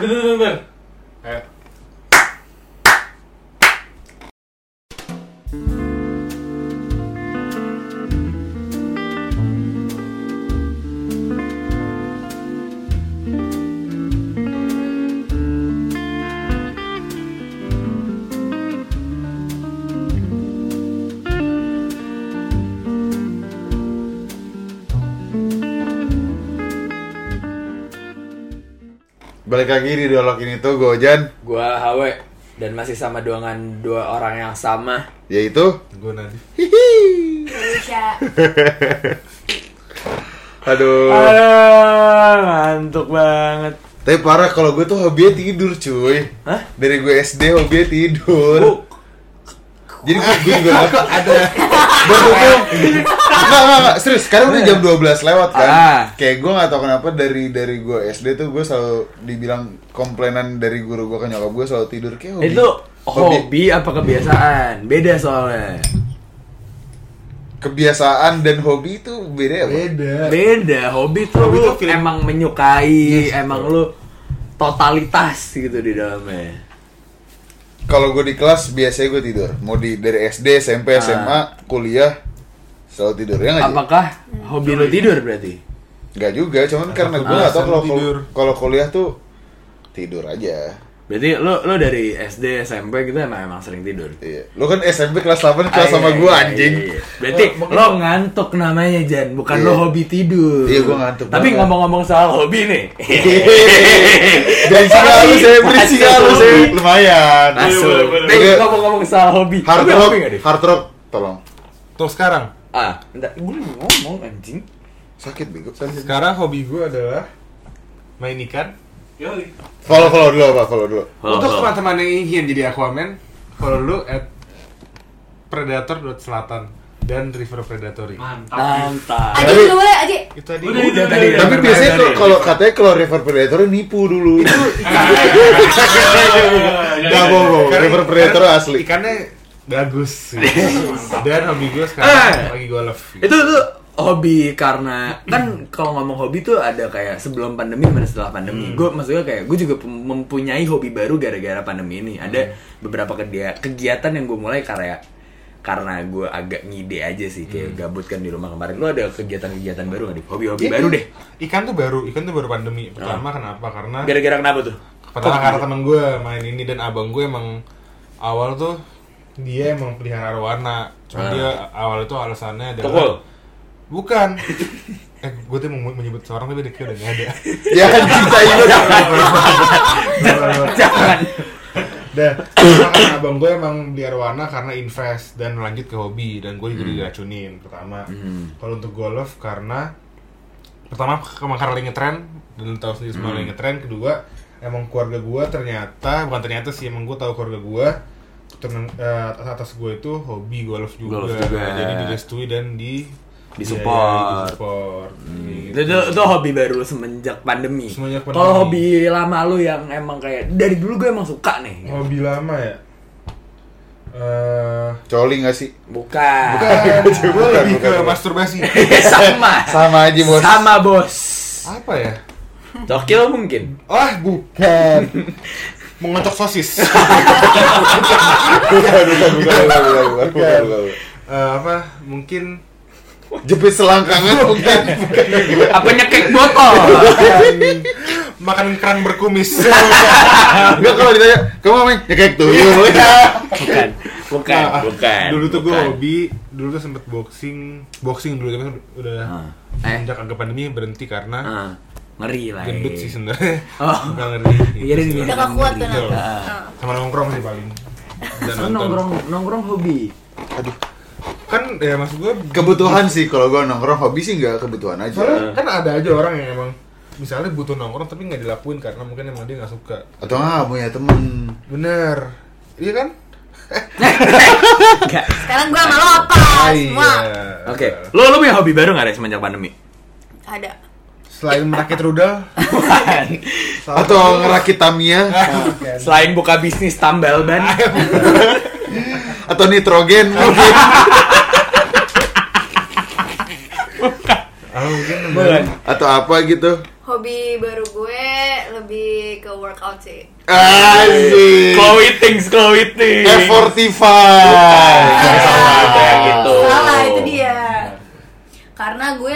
Bentar, bentar, bentar. Ayo. Balik lagi di dialog ini tuh Gojan Gua Hawe dan masih sama dengan dua orang yang sama. Yaitu Gue Nadif. Indonesia. Aduh Aduh, ngantuk banget. Tapi parah kalau gue tuh hobinya tidur cuy Hah? Dari gue SD hobinya tidur Bu, Jadi gue, gue juga ada tuh Enggak, enggak, enggak, serius Sekarang udah jam 12 lewat kan Ah. Kayak gue gak tau kenapa dari dari gue SD tuh gue selalu dibilang komplainan dari guru gue ke nyokap gue selalu tidur Kayak hobi itu hobi apa kebiasaan? Beda soalnya. Kebiasaan dan hobi itu beda ya? Beda. Beda, hobi tuh Hobi lu tuh feeling- emang menyukai, Yes, emang betul. lu totalitas gitu di dalamnya. Kalau gue di kelas biasanya gue tidur Mau di dari SD, SMP, Ah. SMA, kuliah Selalu tidur ya nggak? Apakah hobi lu tidur berarti? Nggak juga, cuman karena gue nggak tau kalau kalau kuliah tuh tidur aja. Berarti lu lu dari SD, SMP gitu emang emang sering tidur. Iya. Lu kan SMP kelas 8 kelas Ah, sama iya, gue iya, anjing. iya, iya. Berarti Oh, lo ngantuk namanya Jan, bukan Iya. lo hobi tidur. Iya, gua ngantuk Tapi ngomong-ngomong soal hobi nih. Jadi sih lu saya berisi lu Masuk. saya lumayan. Masuk. Nih, boleh. ngomong-ngomong soal hobi. Hard rock, hard rock, tolong. Tuh sekarang. Ah, bentar. Gue ngomong anjing. Sakit bego. Sekarang hobi gue adalah main ikan. Yoi. Follow follow dulu apa? Follow dulu. Untuk teman-teman yang ingin jadi Aquaman, follow dulu at Predator Selatan dan River Predatory. Mantap. Mantap. Aji dulu boleh Aji. Itu tadi. Udah, Udah udah, tadi. udah. Tapi biasanya Predator kalau- katanya kalau River Predator nipu dulu. Itu Enggak bohong, River ikan- Predator asli. Ikannya bagus. Dan hobi gue Ah. sekarang lagi golf. gitu. Itu tuh hobi karena kan kalau ngomong hobi tuh ada kayak sebelum pandemi mana setelah pandemi. Gue maksudnya kayak gue juga mempunyai hobi baru gara-gara pandemi ini. Ada beberapa kegia- kegiatan yang gue mulai karya karena gue agak ngide aja sih kayak gabut kan di rumah kemarin. Lu ada kegiatan-kegiatan baru nggak? Hobi-hobi Iya. baru deh. Ikan tuh baru, ikan tuh baru pandemi. Pertama kenapa? Karena Gara-gara kenapa tuh? pertama karena temen gue main ini dan abang gue emang awal tuh dia emang pelihara arwana. Ah. Cuma dia awal itu alasannya adalah Tukul. Bukan. eh, gue tuh mau menyebut seorang tapi dia udah gak ada. Ya kan kita itu. Jangan. Dan karena abang gue emang di arwana karena invest dan lanjut ke hobi dan gue juga diracunin pertama. Kalau untuk golf karena pertama karena lagi ngetren dan lu tahu sendiri semua lagi ngetren. Kedua emang keluarga gue ternyata bukan ternyata sih emang gue tahu keluarga gue turun eh, atas atas gue itu hobi golf juga. Golf juga. Jadi direstui dan di Disupport. Iya, disupport. Itu, itu, itu hobi baru semenjak pandemi. Semenjak pandemi. Kalau hobi lama lu yang emang kayak dari dulu gue emang suka nih. Hobi lama ya. Eh, Coli nggak sih? Bukan. gue Bukan, lebih ke bukan. masturbasi. sama. Sama aja bos. Sama bos. Apa ya? Cokil mungkin. Ah, bukan. Mengocok sosis. Bukan, bukan, bukan, bukan, bukan, bukan, bukan, bukan. Eh, apa? Mungkin Jepit selangkangan mungkin. Apa nyekek botol? makan kerang berkumis. Enggak kalau ditanya, kamu main kayak tuh. bukan. Bukan. Nah, bukan. Dulu tuh gue bukan. hobi, dulu tuh sempet boxing, boxing dulu tapi udah Ah. Eh. sejak agak pandemi berhenti karena Ah, ngeri lah. gendut eh. sih sebenarnya. Oh. Bukan ngeri. Iya, Gitu. Udah gak kuat kan. Sama nongkrong sih paling. Dan nongkrong nongkrong hobi. Kan ya maksud gue Kebutuhan sih kalau gua nongkrong hobi sih nggak kebutuhan aja. Soalnya kan ada aja orang yang emang misalnya butuh nongkrong tapi nggak dilakuin karena mungkin emang dia nggak suka. Atau nggak punya temen. Bener, iya kan? Sekarang gua sama lo apa? Ah, Semua. iya. Oke. Lu lu punya hobi baru nggak deh semenjak pandemi? Ada. Selain merakit rudal. Atau ngerakit Tamiya. Selain buka bisnis tambal ban. Atau nitrogen mungkin. ah Bukan. Atau apa gitu. Hobi baru gue lebih ke workout sih. Asik. Chloe things, Chloe things. F45. Salah, gitu. Salah itu dia. Karena gue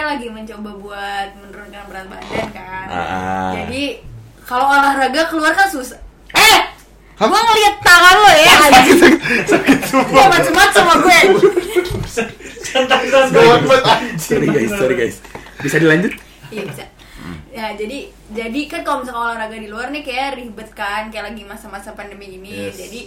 Ah. Jadi kalau olahraga keluar kan susah. Eh, Hah? gue ngeliat tangan lo ya. anjing. Dia macem-macem sama gue. Gawat banget anjing. Sorry guys, sorry guys. Bisa dilanjut? Iya bisa. Ya jadi jadi kan kalau misalkan olahraga di luar nih kayak ribet kan kayak lagi masa-masa pandemi ini. Yes. Jadi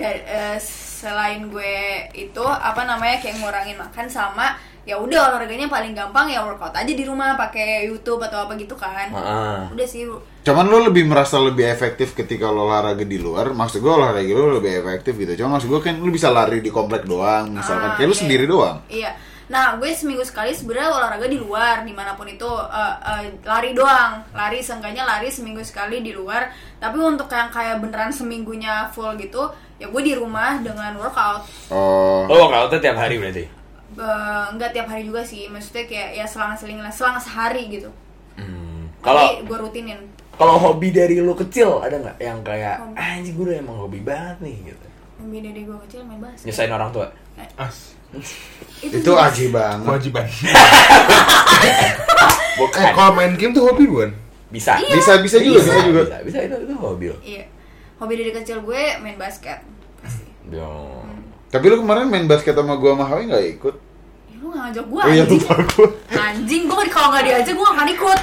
da- eh, selain gue itu apa namanya kayak ngurangin makan sama ya udah olahraganya paling gampang ya workout aja di rumah pakai YouTube atau apa gitu kan. Ah. Udah sih Cuman lo lebih merasa lebih efektif ketika lo olahraga di luar. Maksud gue olahraga lo lebih efektif gitu. Cuma maksud gue kan lo bisa lari di komplek doang, misalkan. Ah, Kayak lo iya. sendiri doang. Iya. Nah, gue seminggu sekali sebenarnya olahraga di luar di mana pun itu eh, eh, lari doang, lari seenggaknya lari seminggu sekali di luar. Tapi untuk yang kayak beneran seminggunya full gitu, ya gue di rumah dengan workout. Oh. Oh, kalau tiap hari berarti. Eh, nggak tiap hari juga sih, maksudnya kayak ya selang-seling lah, selang sehari gitu. Hmm. Kalau gue rutinin. kalau hobi dari lu kecil ada nggak yang kayak Hobi. "Ah, anjing gue udah emang hobi banget nih gitu. Lebih dari gue kecil main basket. Nyusahin orang tua. As. Itu aji banget. Kewajiban. Bukan. Eh, kalau main game tuh hobi bukan? Bisa. Iya. Bisa bisa juga, bisa juga. Bisa, bisa itu itu hobi lo. Iya. Hobi dari kecil gue main basket. Pasti. Yo. Tapi lo kemarin main basket sama gua sama Hawi nggak ikut? Ngajak gue Oh iya anjing. lupa gua. Anjing, gue kalau gak diajak gue akan ikut.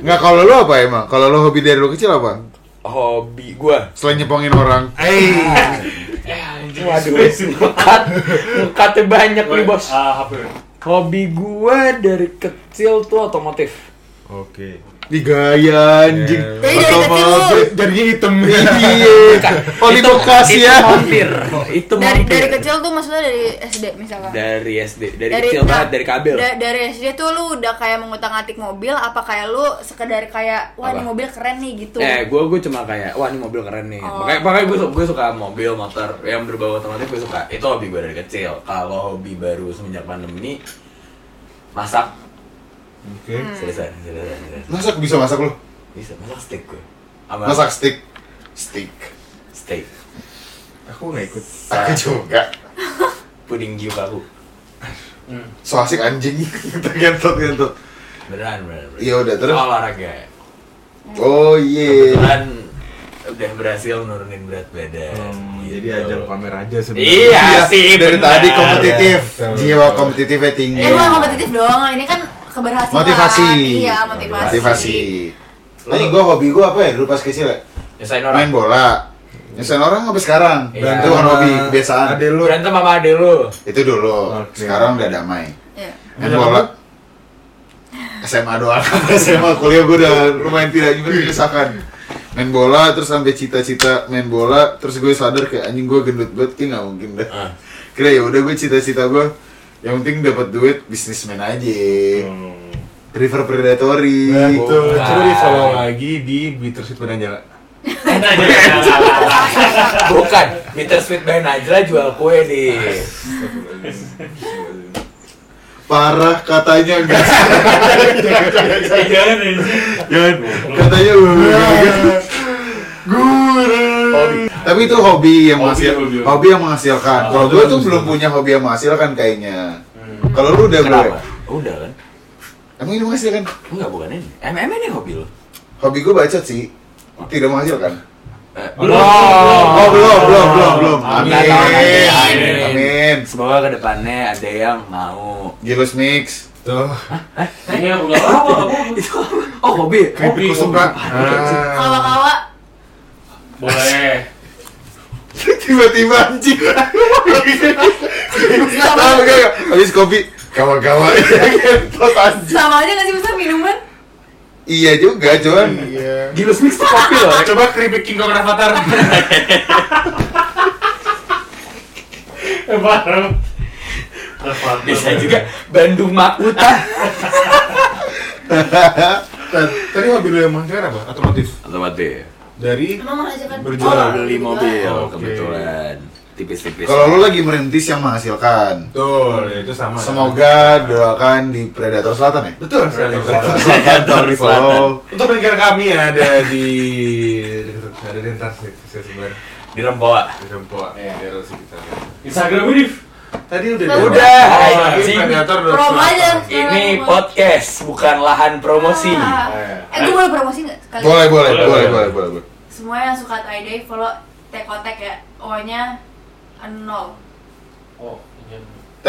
Nggak kalau lo apa emang? Kalau lo hobi dari lo kecil apa? Hobi gua. Selain nyepongin orang. Eh, Waduh, ngekat, ngekatnya banyak nih bos. Ah. Hobi gua dari kecil tuh otomotif. Oke. Di gaya anjing. Yeah. Jadi dari Otomotif. Jadinya hitam. Iya. Oh di Itu- bekas itu ya. Itu dari dari kecil tuh maksudnya dari SD misalkan. Dari SD, dari, kecil banget dari kabel. da- dari SD tuh lu udah kayak mengutak-atik mobil apa kayak lu sekedar kayak wah ini mobil keren nih gitu. Eh, gue gue cuma kayak wah ini mobil keren nih. Oh. Makanya makanya gue gue suka mobil motor yang berbau otomotif gue suka. Itu hobi gue dari kecil. Kalau hobi baru semenjak pandemi ini masak. Oke. Hmm. Selesai, selesai, selesai. Masak bisa masak lo? Bisa masak steak gue. Sama Masak stick. Stick. steak. Aku nggak ikut. Aku juga. Puding gyukaku. So asik anjing. Gentot gentot. Beneran, beneran. beneran. Iya udah terus. Soal olahraga. Oh iya. Kebetulan udah berhasil nurunin berat badan. Hmm, Gitu. Jadi ajang pamer aja sebenarnya. Iya sih. dari bener. tadi kompetitif. Jiwa kompetitifnya tinggi. Eh bukan kompetitif doang, ini kan keberhasilan. Motivasi. Iya, motivasi. Motivasi. Tadi gua hobi gua apa ya dulu pas kecil ya? Nyusahin Main bola. Nyusahin orang sampai sekarang. Iya. Itu kan hobi kebiasaan. Ade lu. Berantem sama ade lu. Itu dulu. Oke. Sekarang udah damai. Iya. Main bola. SMA doang. SMA kuliah gua udah lumayan tidak juga menyusahkan. Main bola terus sampai cita-cita main bola terus gue sadar kayak anjing gue gendut banget kayak nggak mungkin dah. Ah. Kira ya udah gue cita-cita gue yang penting dapat duit bisnismen aja. Hmm. River Predatory. Nah, itu Bukan. coba di follow lagi di Bittersweet Badan Jala. Bukan, Bittersweet by Najla jual kue di Parah katanya enggak. Jangan ini. Jangan katanya Guru. Tapi itu hobi yang Hobi, menghasil, hobi, hobi. hobi yang menghasilkan. Kalau gue tuh belum punya hobi yang menghasilkan kayaknya. Kalau lu udah gue. Kenapa? Udah kan? Emang ini menghasilkan? Enggak, bukan ini MM ini hobi lo Hobi gue bacot sih. Tidak menghasilkan. Eh, Belum. Oh, belum, belum, belum, belum. Amin. Amin. Amin. Amin. Semoga ke depannya ada yang mau Gilus Mix. Tuh. Ini udah apa? Itu? Oh hobi? Hobi, suka. hobi. Ah. Kawa-kawa Boleh. Tiba-tiba anjing. Habis kopi. Kawan-kawan. Sama aja gak sih bisa minuman? Iya juga, cuman Iya. Gilus mix tuh kopi loh Coba keripik King Kong Rafathar. Eh, Parah. Bisa juga Bandung Makuta Tadi hobi lu yang menghasilkan apa? Otomotif. Otomotif Dari Berjualan. Oh, beli mobil Oke. kebetulan tipis-tipis. Kalau lu lagi merintis yang menghasilkan, Betul, ya itu sama. semoga doakan di Predator Selatan ya. Betul. Predator di follow. Untuk pendengar kami ada di ada di saya sebenarnya di Rempoa. di Rempoa, Iya. di sekitar. Instagram ini Tadi udah. Udah. Udah, Oh, anjing. Predator udah Promo aja. selatan. Ini podcast bukan lahan promosi. Ah. Eh, gue boleh promosi nggak? sekali? Boleh, boleh, Boleh, boleh, boleh. Semua yang suka tie dye follow tekotek ya. O-nya nol. Oh, iya. T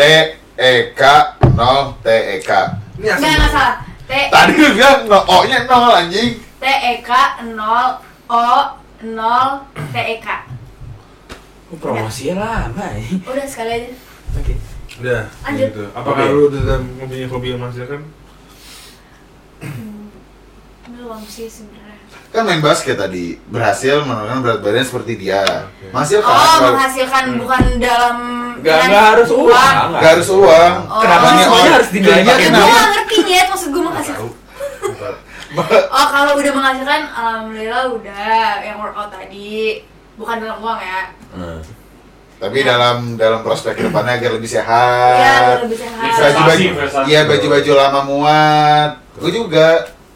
E K 0 T E K. Ini asli. Enggak, enggak salah. T Tadi lu bilang no, O-nya 0 anjing. T E K 0 O 0 T E K. Oh, promosinya lama ya. Udah sekali aja. Oke. Udah, Lanjut. gitu. Apakah Oke. lu udah mempunyai hobi yang menghasilkan? Belum sih sebenarnya. Kan main basket tadi berhasil menurunkan berat badan seperti dia. Masih kan? Oh, menghasilkan bukan dalam Nggak dengan nggak harus uang. Gak harus uang. Oh. Kenapa Makanya semuanya harus dinilai pakai Gue gak ngerti ya, maksud gue menghasilkan Oh kalau udah menghasilkan, alhamdulillah udah yang workout tadi Bukan dalam uang ya Hmm. Tapi dalam dalam prospek ke depannya agar lebih sehat. Iya, agar lebih sehat. Baju baju, Investasi, iya bro. baju baju lama muat. Gue juga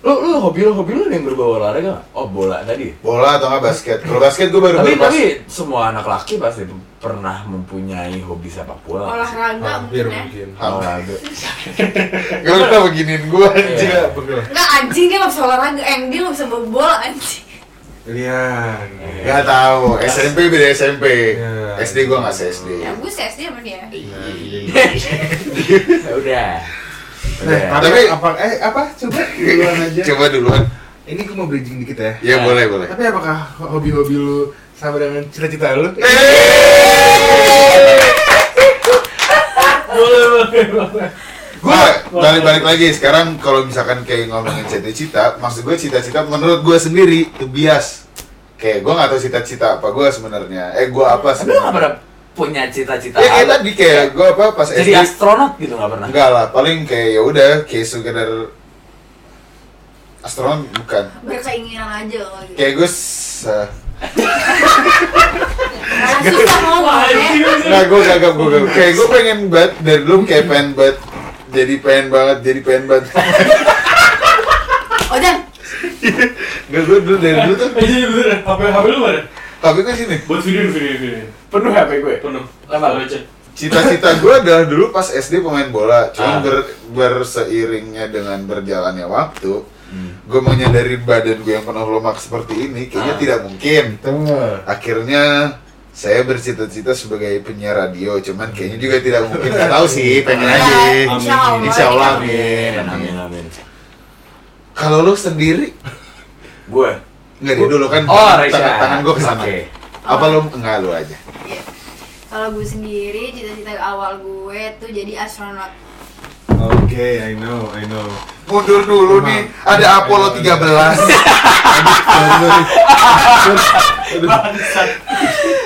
Lu lu hobi lu hobi lu ada yang berbau olahraga nggak? Oh bola tadi. bola atau nggak basket. Kalau basket gue baru Tapi baru pas- tapi semua anak laki pasti pernah mempunyai hobi sepak bola. Olahraga Hampir mungkin ya mungkin. Olahraga. Gak usah beginiin gue anjing. Iya. Betul. Enggak anjing dia gak bisa olahraga, eh dia gak bisa bawa bola anjing Lian. Gak tahu. SMP beda SMP. Iya. SD gue nggak se SD. Ya gue SD sama dia Ya udah. Nah, Udah. tapi apa eh apa coba duluan aja. Coba duluan. Ini gue mau bridging dikit ya. Ya boleh boleh. Tapi apakah hobi-hobi lu sama dengan cita-cita lu? Boleh, boleh, boleh. Gue balik-balik lagi sekarang kalau misalkan kayak ngomongin cita-cita, maksud gue cita-cita menurut gue sendiri itu bias. Kayak gue nggak tahu cita-cita apa gue sebenarnya. Eh gue apa sebenarnya? Punya cita-cita Ya kayak tadi kayak gue apa pas jadi SD astronot gitu nggak pernah? enggak lah paling kayak ya udah kayak sekedar astronot bukan. Berkeinginan aja kalau gitu. Kayak gue uh, susah ngomong nggak gue gak gue gak kayak gue pengen banget dari dulu kayak pengen banget jadi pengen banget jadi pengen banget. Oh dan, nggak gue dulu dari dulu tuh. Jadi bener, HP HP lu mana? tapi kan sini. Buat video, video, video. Penuh HP gue. Penuh. Lama. Cita-cita gue adalah dulu pas SD pemain bola Ah. cuma ber, berseiringnya dengan berjalannya waktu Hmm. gue menyadari badan gue yang penuh lemak seperti ini kayaknya Ah. tidak mungkin Tengah. akhirnya saya bercita-cita sebagai penyiar radio cuman kayaknya juga tidak mungkin nggak tahu sih pengen Ya, aja insya Allah. insya Allah Amin, amin, amin, amin. kalau lu sendiri Gue. nggak dulu kan Oh, tangan, tangan, gue ke sana Oke. apa lu enggak lu aja Iya. Kalau gue sendiri, cita-cita awal gue tuh jadi astronot. Oke, I know, I know. mundur dulu Emang. nih ada Apollo 13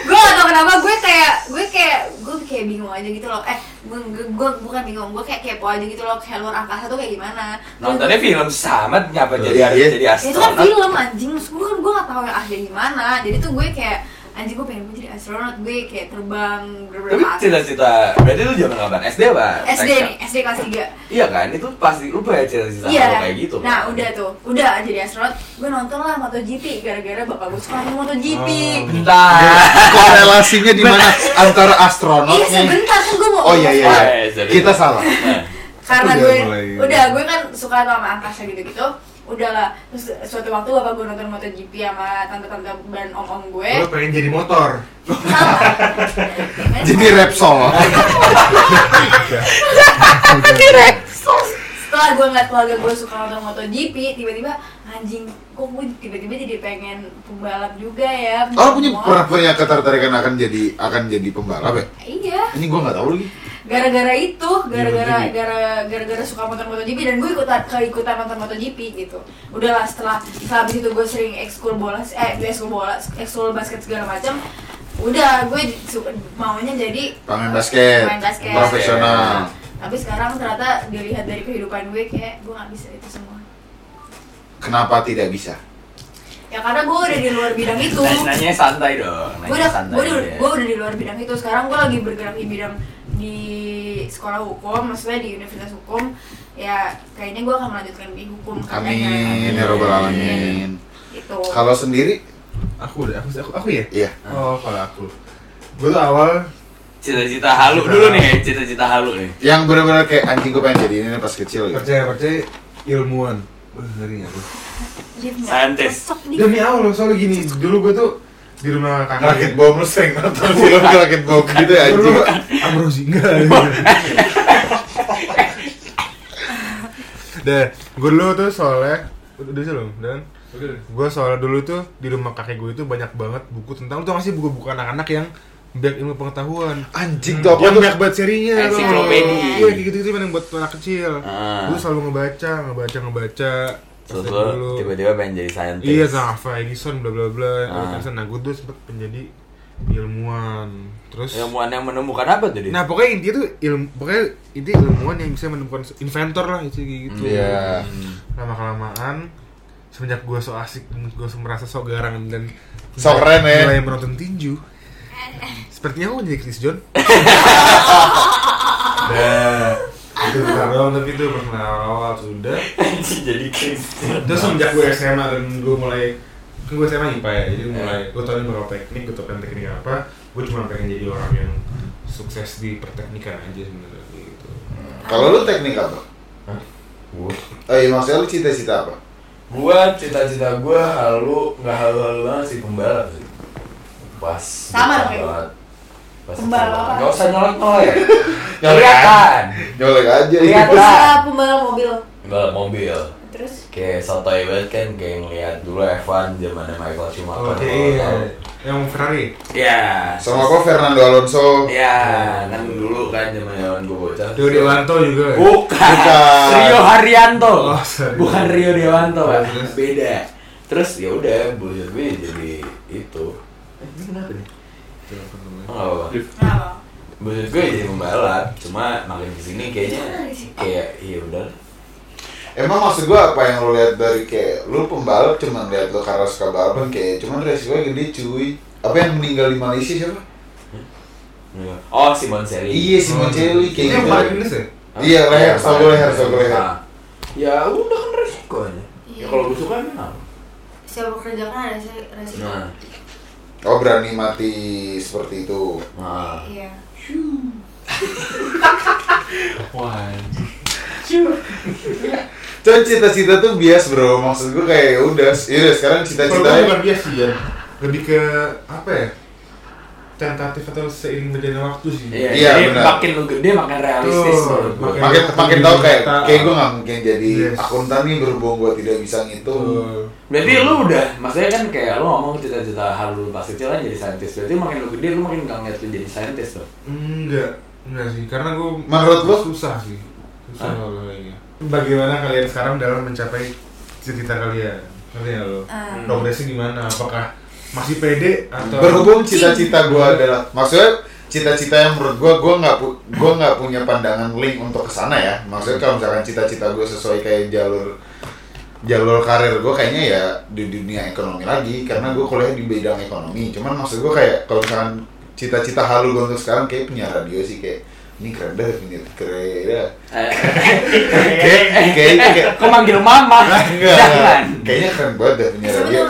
gue gak tau kenapa gue kayak gue kayak gue kayak bingung aja gitu loh. Eh gue, gue, gue bukan bingung gue kayak kepo aja gitu loh kayak luar angkasa tuh kayak gimana. Nontonnya film sama nyapa jadi iya. harus jadi ya itu kan astronot. film anjing. Gue kan gue gak tau yang asli gimana. Jadi tuh gue kayak anjing gue pengen jadi astronot gue kayak terbang Tapi beberapa cita-cita berarti lu zaman kapan? SD apa? SD nih SD kelas 3 Iya kan? Itu pasti lu punya cita-cita Iya, lu kayak gitu. nah kan? udah tuh, udah jadi astronot, gue nonton lah MotoGP gara-gara bapak gue suka nonton MotoGP. Oh. Bentar. korelasinya di mana antara Iya astronotnya sebentar kan gue mau. oh iya iya, iya. iya, kita salah karena Udah gue mulai- udah gue kan suka sama angkasa gitu-gitu udahlah terus suatu waktu bapak gue nonton MotoGP sama tante-tante dan om-om gue. Lu pengen jadi motor. salah jadi Repsol. Setelah gue ngeliat keluarga gue suka nonton MotoGP tiba-tiba anjing kok gue tiba-tiba jadi pengen pembalap juga ya? Oh punya pernah punya ketertarikan akan jadi akan jadi pembalap ya? Iya. Ini gue nggak tahu lagi gara-gara itu gara-gara MotoGP. gara gara-gara suka nonton MotoGP dan gue ikutan keikutan nonton MotoGP gitu udahlah setelah setelah habis itu gue sering ekskul bola eh ekskul bola ekskul basket segala macam udah gue maunya jadi pemain basket Pemain basket. profesional tapi sekarang ternyata dilihat dari kehidupan gue kayak gue nggak bisa itu semua kenapa tidak bisa ya karena gue udah di luar bidang itu Nanya santai dong. gue udah santai. gue udah, gue udah di luar bidang itu sekarang gue lagi bergerak di bidang di sekolah hukum maksudnya di universitas hukum ya kayaknya gue akan melanjutkan di hukum. Amin ya robbal alamin. itu Kalau sendiri, Aku udah, aku, aku, aku ya? iya. Oh, kalau aku. Gue tuh awal Cita-cita halu dulu nih, cita-cita halu nih. Yang benar-benar kayak anjing gue pengen jadi ini pas kecil gitu. percaya percaya ilmuwan. Wah, ngeri tuh? Dia. Demi Allah loh, soalnya gini, dulu gue tuh di rumah kakak Rakit bom lu sering nonton film rakit bom gitu ya anjing. Amrozi enggak. Deh, gue dulu tuh soalnya udah sih belum dan gue soalnya dulu tuh di rumah kakek gue itu banyak banget buku tentang tuh masih buku-buku anak-anak yang banyak ilmu pengetahuan Anjing tuh apa yang tuh? banyak banget serinya tau nggak? Ensiklopedi. iya kayak gitu gitu yang buat anak kecil Ah. gue selalu ngebaca ngebaca ngebaca Terus lo tiba-tiba pengen jadi saintis. iya sama Edison bla bla bla Ah. Edison nah gue tuh sempet menjadi ilmuwan terus Ilmuwan yang menemukan apa tuh dia? Nah pokoknya intinya tuh ilmu pokoknya inti ilmuwan yang bisa menemukan inventor lah itu gitu. Iya. Lama kelamaan semenjak gue so asik gue so merasa so garang dan So keren, ya. mulai menonton tinju. Sepertinya aku menjadi Chris John. nah, itu bentar doang tapi itu pernah awal sudah. Jadi Kristen. Terus semenjak gue SMA dan gue mulai kan gue SMA IPA ya, jadi mulai gue tau beberapa teknik, gue kan teknik apa, gue cuma pengen jadi orang yang sukses di perteknikan aja sebenarnya gitu. Kalau lu teknik apa? Gua, Oh iya maksudnya lu cita-cita apa? gua cita-cita gua halu nggak halu-halu banget sih pembalap sih. Pas. Sama dong kayak Pembalap. Gak usah nyolek-nyolek. Nyolek Kelihatan. Nyolek aja Lihat gitu. lah. Bisa pembalap mobil Balap mobil. terus Kayak sotoy banget kan kayak ngeliat dulu F1 zamannya Michael Schumacher. Oh, iya. Yang Ferrari. Iya. Sama apa Fernando Alonso? Iya, kan dulu kan zaman zaman gue bocah. Rio Dewanto juga. ya? Bukan. Bukan. Rio Haryanto. Oh, sorry. Bukan Rio Dewanto, Oh, terus? Beda. Terus ya udah, bullshit gue jadi itu. Eh, ini kenapa nih? Oh, nggak Bullshit gue jadi pembalap, cuma makin ke sini kayaknya kayak iya udah. Emang maksud gua apa yang lu lihat dari kayak lu pembalap cuma lihat lu karena suka balapan kayak cuman resikonya gede cuy. Apa yang meninggal di Malaysia siapa? Oh, Simon Selly. Iya si Moncelli kayak Ini yang gitu. Inggris ya? Iya leher, satu leher, satu leher. Nah, Ya udah kan resikonya. Ya Iya. kalau gue suka emang. siapa kerja kan ada resiko Nah, Oh berani mati seperti itu. nah. iya Wah, Cuman cita-cita tuh bias bro, maksud gua kayak ya udah, yaudah sekarang Kalau gue cita-citanya bukan biasa sih ya. Lebih ke apa ya? Tentatif atau seiring berjalannya waktu sih. Iya, Iya, jadi benar. makin lu gede makin realistis Tuh, makin- makin makin tahu kayak kayak gue nggak mungkin jadi Yes. akuntan nih berhubung gue tidak bisa ngitung. Tuh. Berarti lu udah, maksudnya kan kayak lu ngomong cita-cita hal lu pas kecil kan jadi saintis. Berarti makin lu gede lu makin gak ngeliat lu jadi saintis tuh. Enggak, enggak sih. Karena gue Menurut lu? susah sih. Susah kalau. Bagaimana kalian sekarang dalam mencapai cita-cita kalian? Ngerti nggak lo? Ah. Progresnya gimana? Apakah masih pede atau Berhubung cita-cita gue adalah maksudnya cita-cita yang menurut gue gue nggak pu gue nggak punya pandangan link untuk ke sana ya. Maksudnya kalau misalkan cita-cita gue sesuai kayak jalur jalur karir gue kayaknya ya di dunia ekonomi lagi karena gue kuliah di bidang ekonomi. Cuman maksud gue kayak kalau misalkan cita-cita halu gue untuk sekarang kayak punya radio sih kayak ini keren dah ini keren dah. Eh, Kayak kayak kayak Kok manggil mama? enggak, enggak. Jangan. Kayaknya keren banget dah punya radio.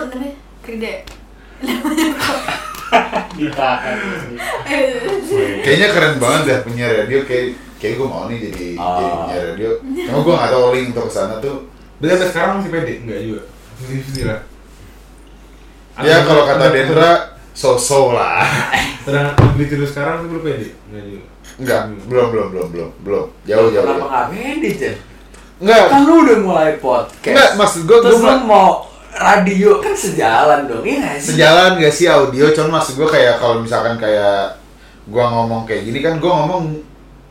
Kayaknya keren banget dah punya radio kayak kayak gue mau nih jadi jadi Oh. punya radio. Cuma gue nggak tahu link untuk ke sana tuh. Berarti sampai sekarang masih pede? Enggak juga. Fifty lah. Ya kalau kata Dendra so-so lah. Sedangkan ability lu sekarang tuh belum pede? Enggak juga. Enggak, belum belum belum belum belum. Jauh jauh. Kenapa jauh. gak pede, Jen? Enggak. Kan lu udah mulai podcast. Enggak, maksud gua- Terus gua lu mau radio kan sejalan dong, iya gak sih? Sejalan gak sih audio, cuman maksud gue kayak kalau misalkan kayak gua ngomong kayak gini kan gua ngomong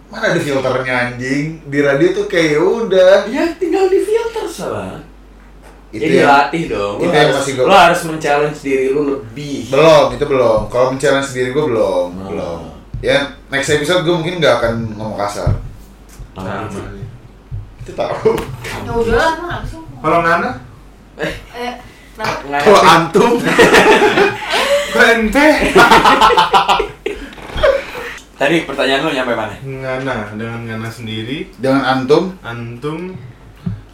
mana ada filternya anjing di radio tuh kayak ya udah Ya tinggal di filter salah. itu ya dilatih dong. Itu yang harus, masih gua- lu harus men-challenge diri lu lebih. belum itu belum kalau mencari sendiri gue belum Hmm. belum ya next episode gue mungkin nggak akan ngomong kasar Nah, sih. itu tahu ya udah Kalau Nana? eh Kenapa? Kalau antum Kok ente? Tadi pertanyaan lu nyampe mana? Ngana dengan Ngana sendiri dengan antum, antum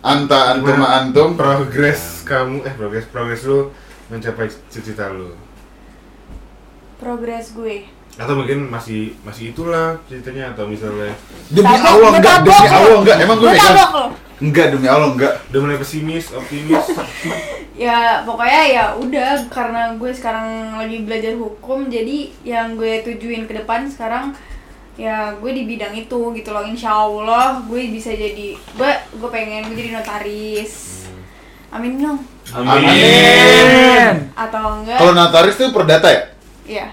anta antum Gimana? antum progres kamu eh progres progres lu mencapai cita-cita lu Progres gue. Atau mungkin masih masih itulah ceritanya atau misalnya demi Tabok, Allah enggak. demi. Allah enggak. Emang gue megang? lo. enggak demi Allah enggak. Udah mulai pesimis optimis. Ya pokoknya ya udah karena gue sekarang lagi belajar hukum jadi yang gue tujuin ke depan sekarang ya gue di bidang itu gitu loh. Insya Allah gue bisa jadi gue gue pengen gue jadi notaris. Amin dong Amin. atau enggak? Kalau notaris tuh perdata ya? Ya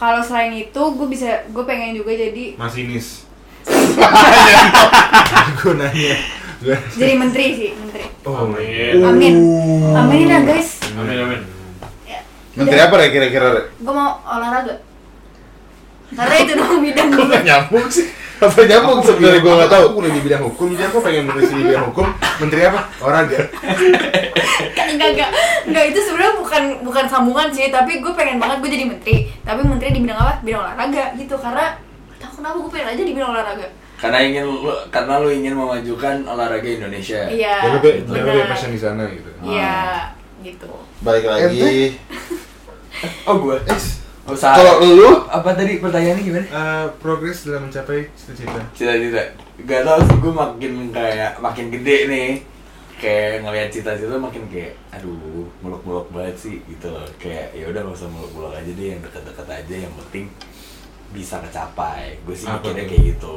kalau selain itu gue bisa gue pengen juga jadi masinis gue nanya. Jadi menteri sih menteri. Oh Amin. amin. Amin ya guys. Amin amin. menteri apa ya kira-kira gue mau olahraga. Karena itu dong bidang gue nyambung sih apa nyambung sebenarnya gue nggak tahu. aku udah di bidang hukum. Jadi aku pengen menulis di bidang hukum. Menteri apa? Olahraga enggak enggak enggak itu sebenarnya bukan bukan sambungan sih. Tapi gue pengen banget gue jadi menteri. Tapi menteri di bidang apa? Bidang olahraga gitu. Karena tahu kenapa gue pengen aja di bidang olahraga. Karena ingin lu, karena lu ingin memajukan olahraga Indonesia. iya ya lebih benar. lebih passion di sana gitu. Iya gitu. Balik lagi. Oh gue. Usaha. Kalau lu? apa tadi pertanyaannya gimana? Eh, progres dalam mencapai cita-cita Cita-cita. Gak tau sih gue makin kayak makin gede nih. Kayak ngelihat cita-cita makin kayak aduh muluk-muluk banget sih gitu loh. Kayak ya udah gak usah muluk-muluk aja deh yang deket-deket aja yang penting bisa kecapai. Gue sih Apa mikirnya tuh? kayak gitu.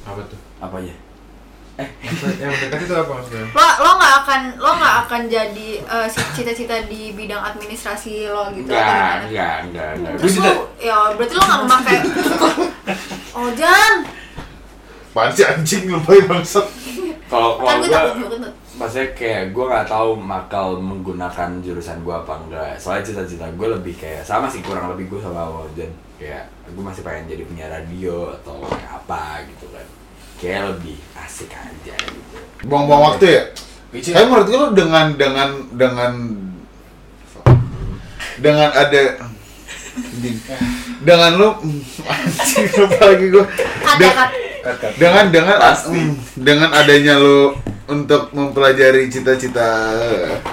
apa tuh Apa aja? Eh, yang itu apa maksudnya? Lo lo nggak akan lo nggak akan jadi si- cita-cita di bidang administrasi lo gitu atau enggak, enggak, enggak, Terus lo, ya berarti lo nggak memakai Oh Apaan sih anjing lebay bangsat? Kalau Kan kalau gue maksudnya kayak gue nggak tahu bakal menggunakan jurusan gue apa enggak. Soalnya cita-cita gue lebih kayak sama sih kurang lebih gue sama Wajan kayak gue masih pengen jadi penyiar radio atau kayak apa gitu kan kayak lebih asik aja gitu. Buang-buang waktu ya? Which is- Tapi menurut gue lu dengan dengan dengan dengan ada dengan lu anjing lupa lagi gue kat dengan dengan Pasti. mm, dengan adanya lu untuk mempelajari cita-cita.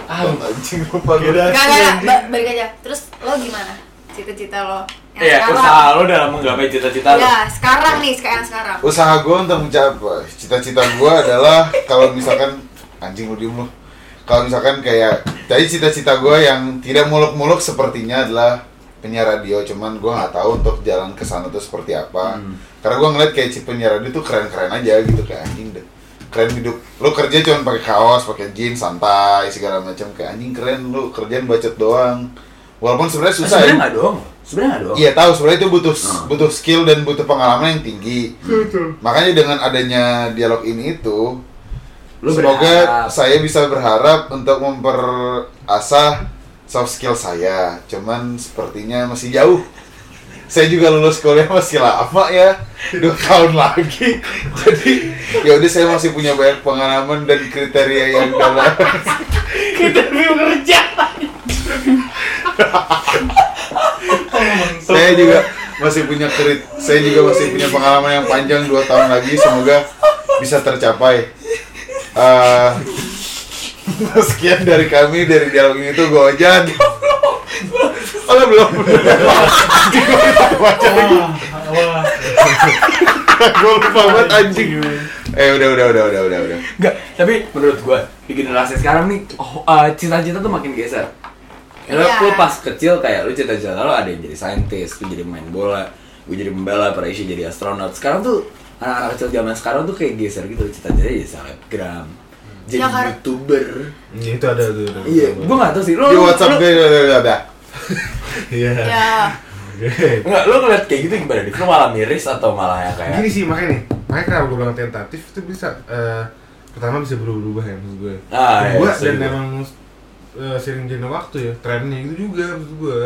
Ah anjing lupa gue Gak, gak, gak, ba- balik aja. Terus lo gimana? Cita-cita lo. Yang Iya, sekarang. usaha lo dalam menggapai cita-cita lo. Ya, sekarang nih, sekarang sekarang. Usaha gue untuk mencapai cita-cita gue adalah kalau misalkan anjing lu diem lu. Kalau misalkan kayak tadi cita-cita gue yang tidak muluk-muluk sepertinya adalah penyiar radio. Cuman gue nggak tahu untuk jalan ke sana tuh seperti apa. Hmm. karena gue ngeliat kayak si penyiar radio tuh keren-keren aja gitu kayak anjing deh. Keren hidup. Lu kerja cuma pakai kaos pakai jeans santai segala macam. Kayak anjing keren lu kerjaan bacot doang walaupun sebenarnya Nah, susah sebenarnya ya nggak doang. Sebenarnya nggak doang. Iya tahu sebenarnya itu butuh Hmm. butuh skill dan butuh pengalaman yang tinggi. Makanya dengan adanya dialog ini itu Lu semoga berharap. saya bisa berharap untuk memperasah soft skill saya. Cuman sepertinya masih jauh. Saya juga lulus kuliah masih lama ya, dua tahun lagi. Jadi ya udah saya masih punya banyak pengalaman dan kriteria yang dalam. saya juga masih punya krit saya juga masih punya pengalaman yang panjang dua tahun lagi semoga bisa tercapai. Eh, sekian dari kami dari dialog ini tuh Gojan Oh belum? Baca lagi Gue lupa banget anjing. Eh udah udah udah udah udah udah. Enggak, tapi menurut gua di generasi sekarang nih oh, cita-cita tuh makin geser. Ya, Iya. lu pas kecil kayak lu cita-cita lu ada yang jadi saintis, lu jadi main bola, gue jadi pembela, Paraisya jadi astronot. Sekarang tuh anak-anak kecil zaman sekarang tuh kayak geser gitu cita-citanya jadi selebgram, jadi Ya, karena- youtuber. Ya, itu ada tuh. ada. Iya, gua nggak tahu sih. Lu, Di Whatsapp gue udah, udah Iya. Ya. Enggak, lu ngeliat kayak gitu gimana? Lu malah miris atau malah yang kayak Gini sih makanya nih, makanya kenapa gue bilang tentatif itu bisa eh, pertama bisa berubah-ubah ya maksud gue. Ah, iya, Kedua, setuju dan gue. emang eh, sering jenuh waktu ya, trennya itu juga maksud gue.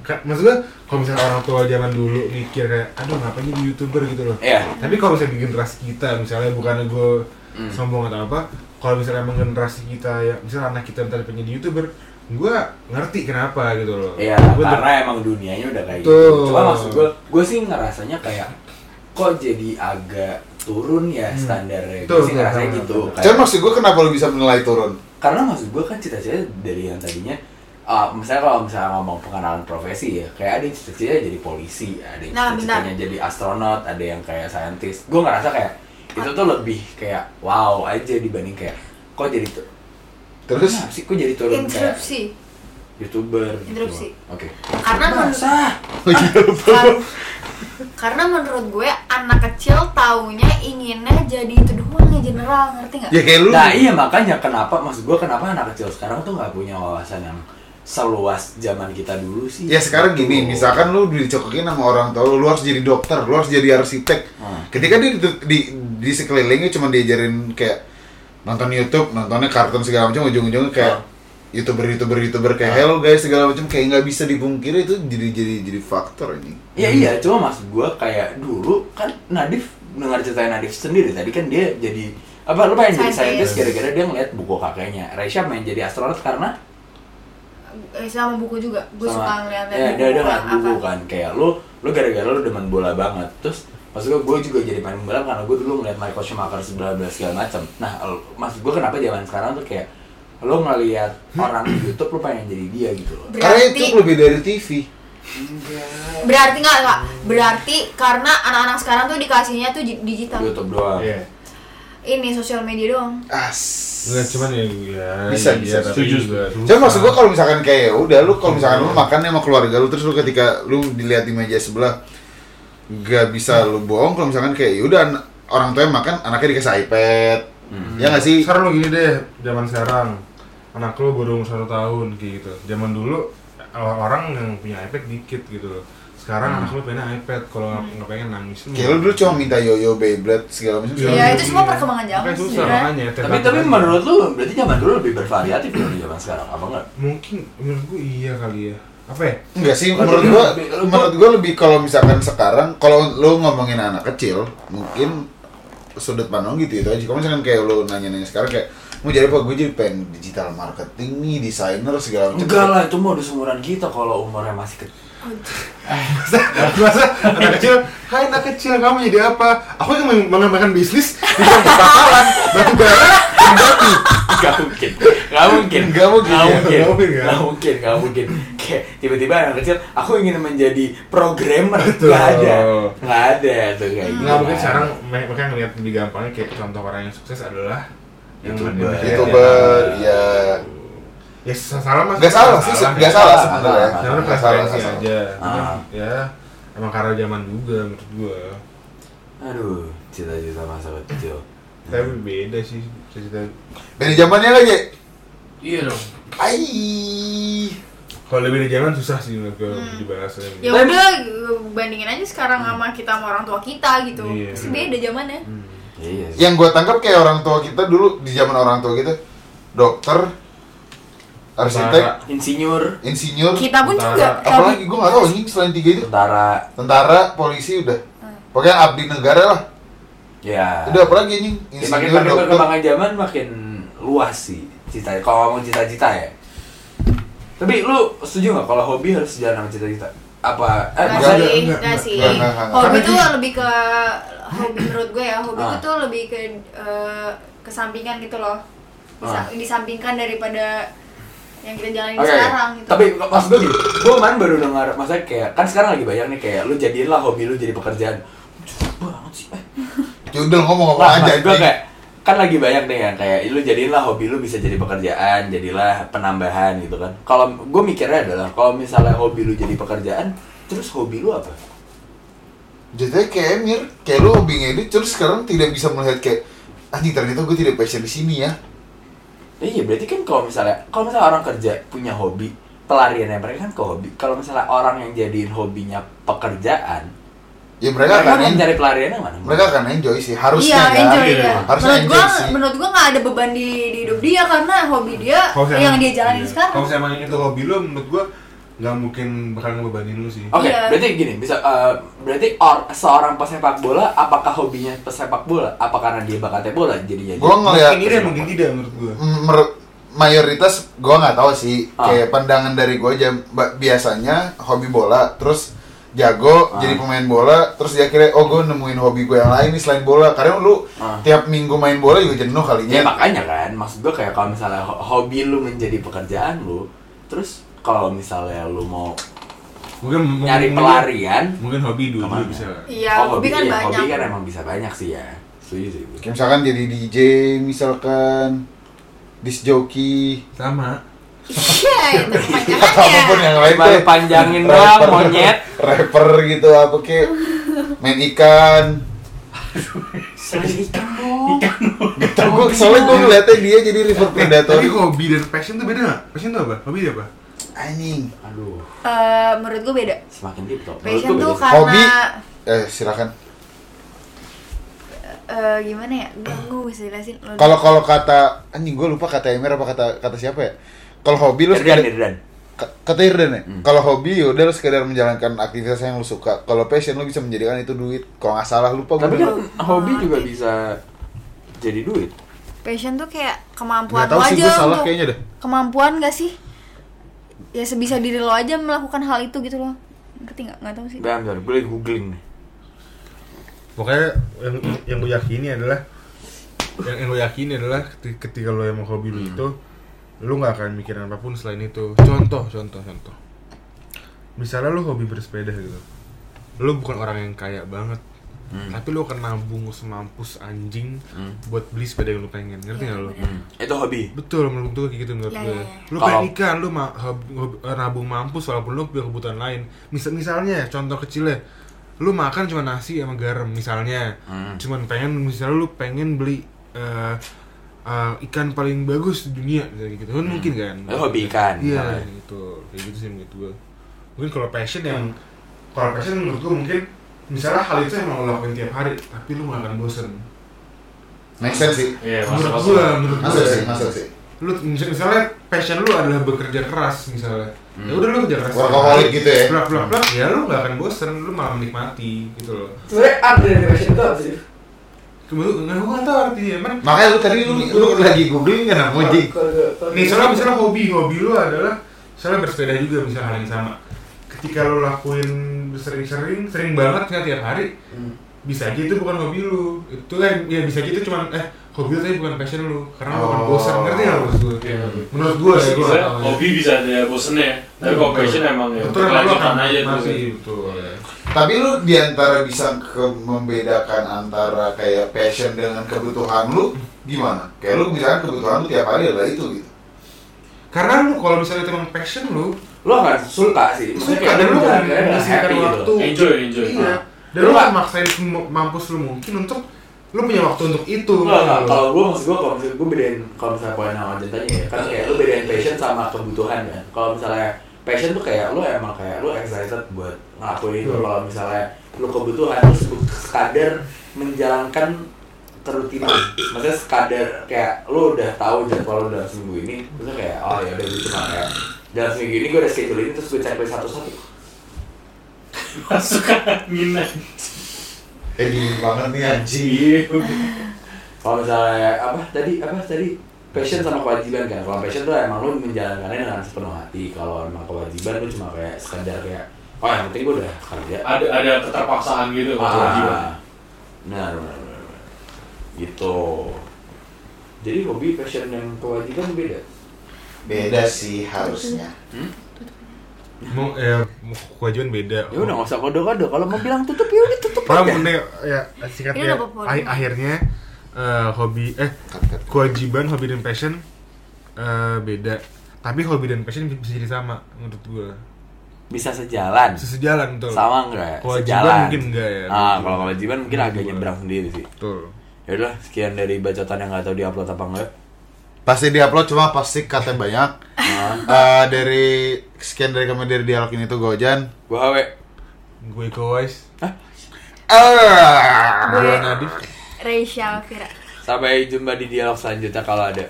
Maksud gue kalau misalnya orang tua zaman dulu mikir kayak aduh ngapain jadi youtuber gitu loh. Iya. Tapi kalau misalnya di generasi kita misalnya bukannya gue Hmm. sombong atau apa, kalau misalnya emang generasi kita ya misalnya anak kita ntar pengen jadi youtuber gue ngerti kenapa gitu loh Iya, Gua karena emang dunianya udah kayak gitu. Cuma maksud gue, gue sih ngerasanya kayak kok jadi agak turun ya standarnya. Betul, Gue sih ngerasanya gitu. Kayak- Cuman maksud gue kenapa lu bisa menilai turun? Karena maksud gue kan cita-cita dari yang tadinya uh, misalnya kalau misalnya ngomong pengenalan profesi ya kayak ada yang cita-cita jadi polisi ada yang Nah, cita-citanya jadi astronot ada yang kayak saintis gue ngerasa kayak itu tuh lebih kayak wow aja dibanding kayak kok jadi tuh Terus Kenapa sih kok jadi turun kayak interupsi youtuber gitu. Interupsi. oke karena menurut Masa? Kar- karena menurut gue anak kecil taunya inginnya jadi itu doang ya general ngerti nggak ya kayak lu Nah iya makanya kenapa maksud gue kenapa anak kecil sekarang tuh nggak punya wawasan yang seluas zaman kita dulu sih. Ya sekarang gini, Gitu. misalkan lu dicokokin sama orang tua lu, lu harus jadi dokter, lu harus jadi arsitek. Hmm. Ketika dia di, di, di sekelilingnya cuma diajarin kayak nonton YouTube, nontonnya kartun segala macam, ujung-ujungnya kayak Hmm. Youtuber youtuber youtuber kayak hello guys segala macam kayak nggak bisa dipungkiri itu jadi jadi jadi faktor ini. Iya iya, cuma maksud gue kayak dulu kan Nadif dengar cerita Nadif sendiri tadi kan dia jadi apa lu pengen jadi Scientist. scientist gara-gara dia ngeliat buku kakeknya. Raisya main jadi astronot karena Eh, sama buku juga gue sama- suka ngeliat ya, dia ngeliat apa buku kan kayak lu lu gara-gara lu demen bola banget terus maksud gue gue juga jadi main bola karena gue dulu ngeliat Michael Schumacher segala segala macam nah maksud gue kenapa zaman sekarang tuh kayak lu ngeliat orang di YouTube lu pengen jadi dia gitu loh Karena berarti itu lebih dari TV. berarti nggak nggak berarti karena anak-anak sekarang tuh dikasihnya tuh di- digital YouTube doang Iya. ini sosial media doang As. Enggak cuman ya, ya Bisa, iya, bisa, tapi setuju, juga setuju. Cuman maksud gua kalau misalkan kayak ya udah lu kalau misalkan lu makan sama keluarga lu terus lu ketika lu dilihat di meja sebelah gak bisa lu bohong kalau misalkan kayak ya udah an- orang tua yang makan anaknya dikasih iPad. Ya nggak sih? sekarang lo gini deh zaman sekarang anak lo baru umur satu tahun kayak gitu. Zaman dulu orang yang punya iPad dikit gitu loh. Sekarang anak lo punya iPad kalau nggak nggak pengen nangis. Kayak lu dulu cuma minta yoyo Beyblade segala macam. Iya, itu semua perkembangan zaman susah sebenarnya. makanya tapi tapi menurut lu berarti zaman dulu lebih bervariatif dari zaman sekarang apa enggak? Mungkin menurut gue iya kali ya. Apa ya? Enggak sih, menurut gua menurut gua lebih kalau misalkan sekarang kalau lu ngomongin anak kecil, mungkin sudut pandang gitu itu aja. Kalau misalkan kayak lu nanya-nanya sekarang kayak mau jadi apa? Gue jadi pengen digital marketing nih, desainer segala macam. enggak lah itu mau udah seumuran kita kalau umurnya masih kecil Masa anak kecil, hai anak kecil kamu jadi apa? Aku yang meng- mengembangkan bisnis di bidang perkapalan, batu bara, dan batu. Gak mungkin, gak mungkin, Nggak mungkin, Nggak ya? mungkin, Nggak mungkin, kan? Nggak mungkin, nggak mungkin. Kayak tiba-tiba anak kecil, aku ingin menjadi programmer, nggak ada, nggak ada tuh kayak gitu. Nggak mungkin sekarang me- mereka ngeliat lebih gampangnya kayak contoh orang yang sukses adalah YouTuber. YouTuber, ya. Ya salah mas. Nggak salah sih, nggak salah sebenarnya. Salah, preferensi aja. Ah. Ya emang karena zaman juga menurut gua. Aduh, cita-cita masa kecil. Tapi beda sih cerita. Beda zamannya lagi. Iya dong. Ai. Kalau lebih dari zaman susah sih menurut gua Hmm. dibahasnya. ya udah bandingin aja sekarang sama kita sama orang tua kita gitu Iya. pasti beda zamannya Hmm. Iya. sih. Yang gua tangkap kayak orang tua kita dulu di zaman orang tua kita, dokter, arsitek, Insinyur, insinyur, kita pun Tentara. juga apalagi gua nggak tahu anjing selain tiga itu. tentara, Tentara, polisi udah. Hmm. Pokoknya abdi negara lah. ya. Udah apalagi anjing? Ya, makin Insinyur, makin dokter. perkembangan zaman makin luas sih cita. Kalau ngomong cita-cita ya. Tapi lu setuju nggak kalau hobi harus sejalan sama cita-cita? Apa? Eh, Nggak Enggak, enggak, nggak enggak, sih. enggak, enggak, enggak. Lebih ke hobi menurut gue ya. Hobi Ah. itu lebih ke eh, kesampingan gitu loh. Bisa Ah. disampingkan daripada yang kita jalanin Oke, sekarang gitu. tapi maksud gue gini, gue kemarin baru dengar, maksudnya kayak, kan sekarang lagi banyak nih kayak, lu jadiinlah hobi lu jadi pekerjaan Jujur banget sih, eh. Ya udah ngomong apa Lah, aja. gue kayak, kan lagi banyak nih yang kayak, lu jadiinlah hobi lu bisa jadi pekerjaan, jadilah penambahan gitu kan Kalau gue mikirnya adalah, kalau misalnya hobi lu jadi pekerjaan, terus hobi lu apa? Jadinya kayak Emir, kayak lu hobi ngedit terus sekarang tidak bisa melihat kayak anjing ternyata gue tidak passion di sini ya. Iya berarti kan kalau misalnya kalau misalnya orang kerja punya hobi pelariannya mereka kan ke hobi. Kalau misalnya orang yang jadiin hobinya pekerjaan, Ya mereka, mereka akan akan en- mencari pelariannya mana? mereka akan enjoy sih harusnya iya, ya. enjoy ya. Harusnya Menurut enjoy gua, sih. menurut gua nggak ada beban di, di hidup dia karena hobi dia yang emang- dia jalanin iya. sekarang. Kalau saya emang itu hobi lo, menurut gua nggak mungkin bakal ngebebanin lu sih. Oke, Iya. berarti gini, bisa eh, berarti or, seorang pesepak bola apakah hobinya pesepak bola? Apa karena dia bakatnya bola jadinya? Gue ngeliat Mungkin iya, mungkin tidak menurut gua. M- mer- mayoritas gue nggak tahu sih Ah. kayak pandangan dari gue aja biasanya hobi bola terus jago Ah. jadi pemain bola terus dia kira oh gue nemuin hobi gue yang lain nih selain bola karena lu Ah. tiap minggu main bola juga jenuh kalinya Ya makanya kan, maksud gue kayak kalau misalnya ho- hobi lu menjadi pekerjaan lu, terus kalau misalnya lu mau Mungkin nyari mungkin- pelarian, Mungkin hobi dulu Ke mana? bisa. Iya, oh, hobi kan iya, banyak. Hobi kan emang bisa banyak sih ya. Setuju sih. kayak misalkan jadi DJ misalkan disc jockey Iya, Nah, itu atau apa pun yang lain tuh. panjangin doang, monyet. rapper gitu apa kek main ikan gitu gue soalnya gue ngeliatnya dia jadi river predator Tapi hobi dan passion tuh beda nggak? Passion tuh apa? Hobi dia apa? Anjing Aduh, Eh, menurut gue beda. semakin deep tuh. Passion tuh karena Hobi? eh silakan eh, gimana ya? Gue gue bisa jelasin. Kalau kalau kata anjing gue lupa kata Emir apa kata kata siapa ya kalau hobi lu Irdan, sekedar- Irdan. Ka- kata Irdan ya Hmm. kalau hobi ya udah lu sekedar menjalankan aktivitas yang lu suka kalau passion lu bisa menjadikan itu duit kalau nggak salah lupa Tapi kan hobi juga bisa jadi duit. Passion tuh kayak kemampuan lo tahu sih aja gue salah untuk kayaknya deh kemampuan gak sih? Ya sebisa diri lo aja melakukan hal itu gitu loh. Ngerti nggak? Nggak tahu sih. Bentar, bentar, gue lagi googling nih. Pokoknya yang yang gue yakini adalah yang, yang gue yakini adalah ketika, ketika lo emang hobi lu itu lu nggak akan mikirin apa pun selain itu. Contoh, contoh, contoh. Misalnya lu hobi bersepeda gitu. Lu bukan orang yang kaya banget. Hmm. Tapi lu akan nabung semampus anjing Hmm. buat beli sepeda yang lu pengen. Ngerti Iya, nggak lu? Hmm, itu hobi. Betul, menurut gue kayak gitu menurut Ya, gue. ya, ya. Lu Kalau- pengen ikan, lu ma- hobi- hobi- eh, nabung mampus walaupun lu punya kebutuhan lain. Misal misalnya contoh kecilnya, lu makan cuma nasi sama garam misalnya. Hmm. Cuman pengen misalnya lu pengen beli eh, eh, ikan paling bagus di dunia gitu. Kan mungkin kan. Itu hobi ikan, Iya, gitu. Kayak gitu sih menurut gue. Mungkin kalau passion yang kalau passion menurut gue mungkin misalnya hal itu emang lo lakuin tiap hari, tapi lu gak akan bosen. make sense sih. Iya, masuk menurut masuk. gue, menurut gue. masuk sih masuk sih. Lu mis- misalnya passion lu adalah bekerja keras misalnya. Ya udah lu kerja keras. Workaholic gitu ya? plak plak plak ya lu gak akan bosen lu malah menikmati gitu loh. Sebenarnya arti dari passion itu apa sih? kemudian nggak gue nggak tahu artinya emang makanya lu tadi lu, lu lagi googling kan nemu jing nih soalnya misalnya hobi hobi lu adalah misalnya bersepeda juga misalnya hal yang sama. Ketika lu lakuin sering-sering sering banget nggak tiap hari Hmm. bisa aja itu bukan hobi lu itu kan ya bisa aja itu cuman eh hobi lu tapi bukan passion lu karena lu akan Oh. bosan ngerti nggak maksud gue Iya. menurut gue ya gue ya. hobi bisa ada bosennya tapi kalau passion emang ya betul lu akan aja tuh masih betul ya. tapi lu di antara bisa ke membedakan antara kayak passion dengan kebutuhan lu gimana kayak lu misalkan kebutuhan lu tiap hari adalah itu gitu Karena lu kalau misalnya itu emang passion lu, Lo akan suka sih. Maksudnya suka kayak dan lu menyisihkan happy gitu. waktu. enjoy enjoy Iya. Dan Lu akan maksain mampus lu mungkin untuk lu punya waktu untuk itu. Enggak, enggak. gitu. Kalau gue maksud gue kalau misalnya gue bedain kalau misalnya poin sama jentanya ya kan kayak lu bedain passion sama kebutuhan kan. Kalau misalnya passion tuh kayak lu emang kayak lu excited buat ngelakuin itu. Betul. Kalau misalnya lu kebutuhan lu se- sekadar menjalankan kerutinan. Maksudnya sekadar kayak lu udah tahu jadwal lu dalam seminggu ini, terus kayak oh ya udah cuma kayak dalam seminggu ini gue udah schedule ini terus gue checklist satu-satu. masuk angin aja. eh dingin banget nih anjing Kalau misalnya apa tadi apa tadi passion sama kewajiban kan. Kalau passion tuh emang lu menjalankannya dengan sepenuh hati. Kalau emang kewajiban lu cuma kayak sekadar kayak oh yang penting gue udah kerja. ada ada keterpaksaan gitu kewajiban Ah, benar, benar, benar, benar. Gitu. Jadi hobi, passion, dan kewajiban beda. Beda sih harusnya mau ya mau kewajiban beda. Ya udah nggak usah kode-kode. Kalau mau bilang tutup ya udah tutup Kalau aja. mending ya apa-apa. ah- akhirnya eh, hobi eh kewajiban hobi dan passion eh, beda. Tapi hobi dan passion bisa jadi sama menurut gua. Bisa sejalan. Bisa sejalan tuh. Sama enggak? Kewajiban Sejalan. mungkin enggak ya. Ah, kalau kewajiban mungkin agak nyebrang sendiri sih. Betul. Ya udah, sekian dari bacotan yang nggak tahu diupload apa enggak. Pasti diupload cuma pasti katanya banyak Eh, dari sekian dari kami dari dialog ini tuh Gojan gua Hawe. Gue Iko Wise, Ah. gue Nadif. Reisha Alvira. Sampai jumpa di dialog selanjutnya kalau ada.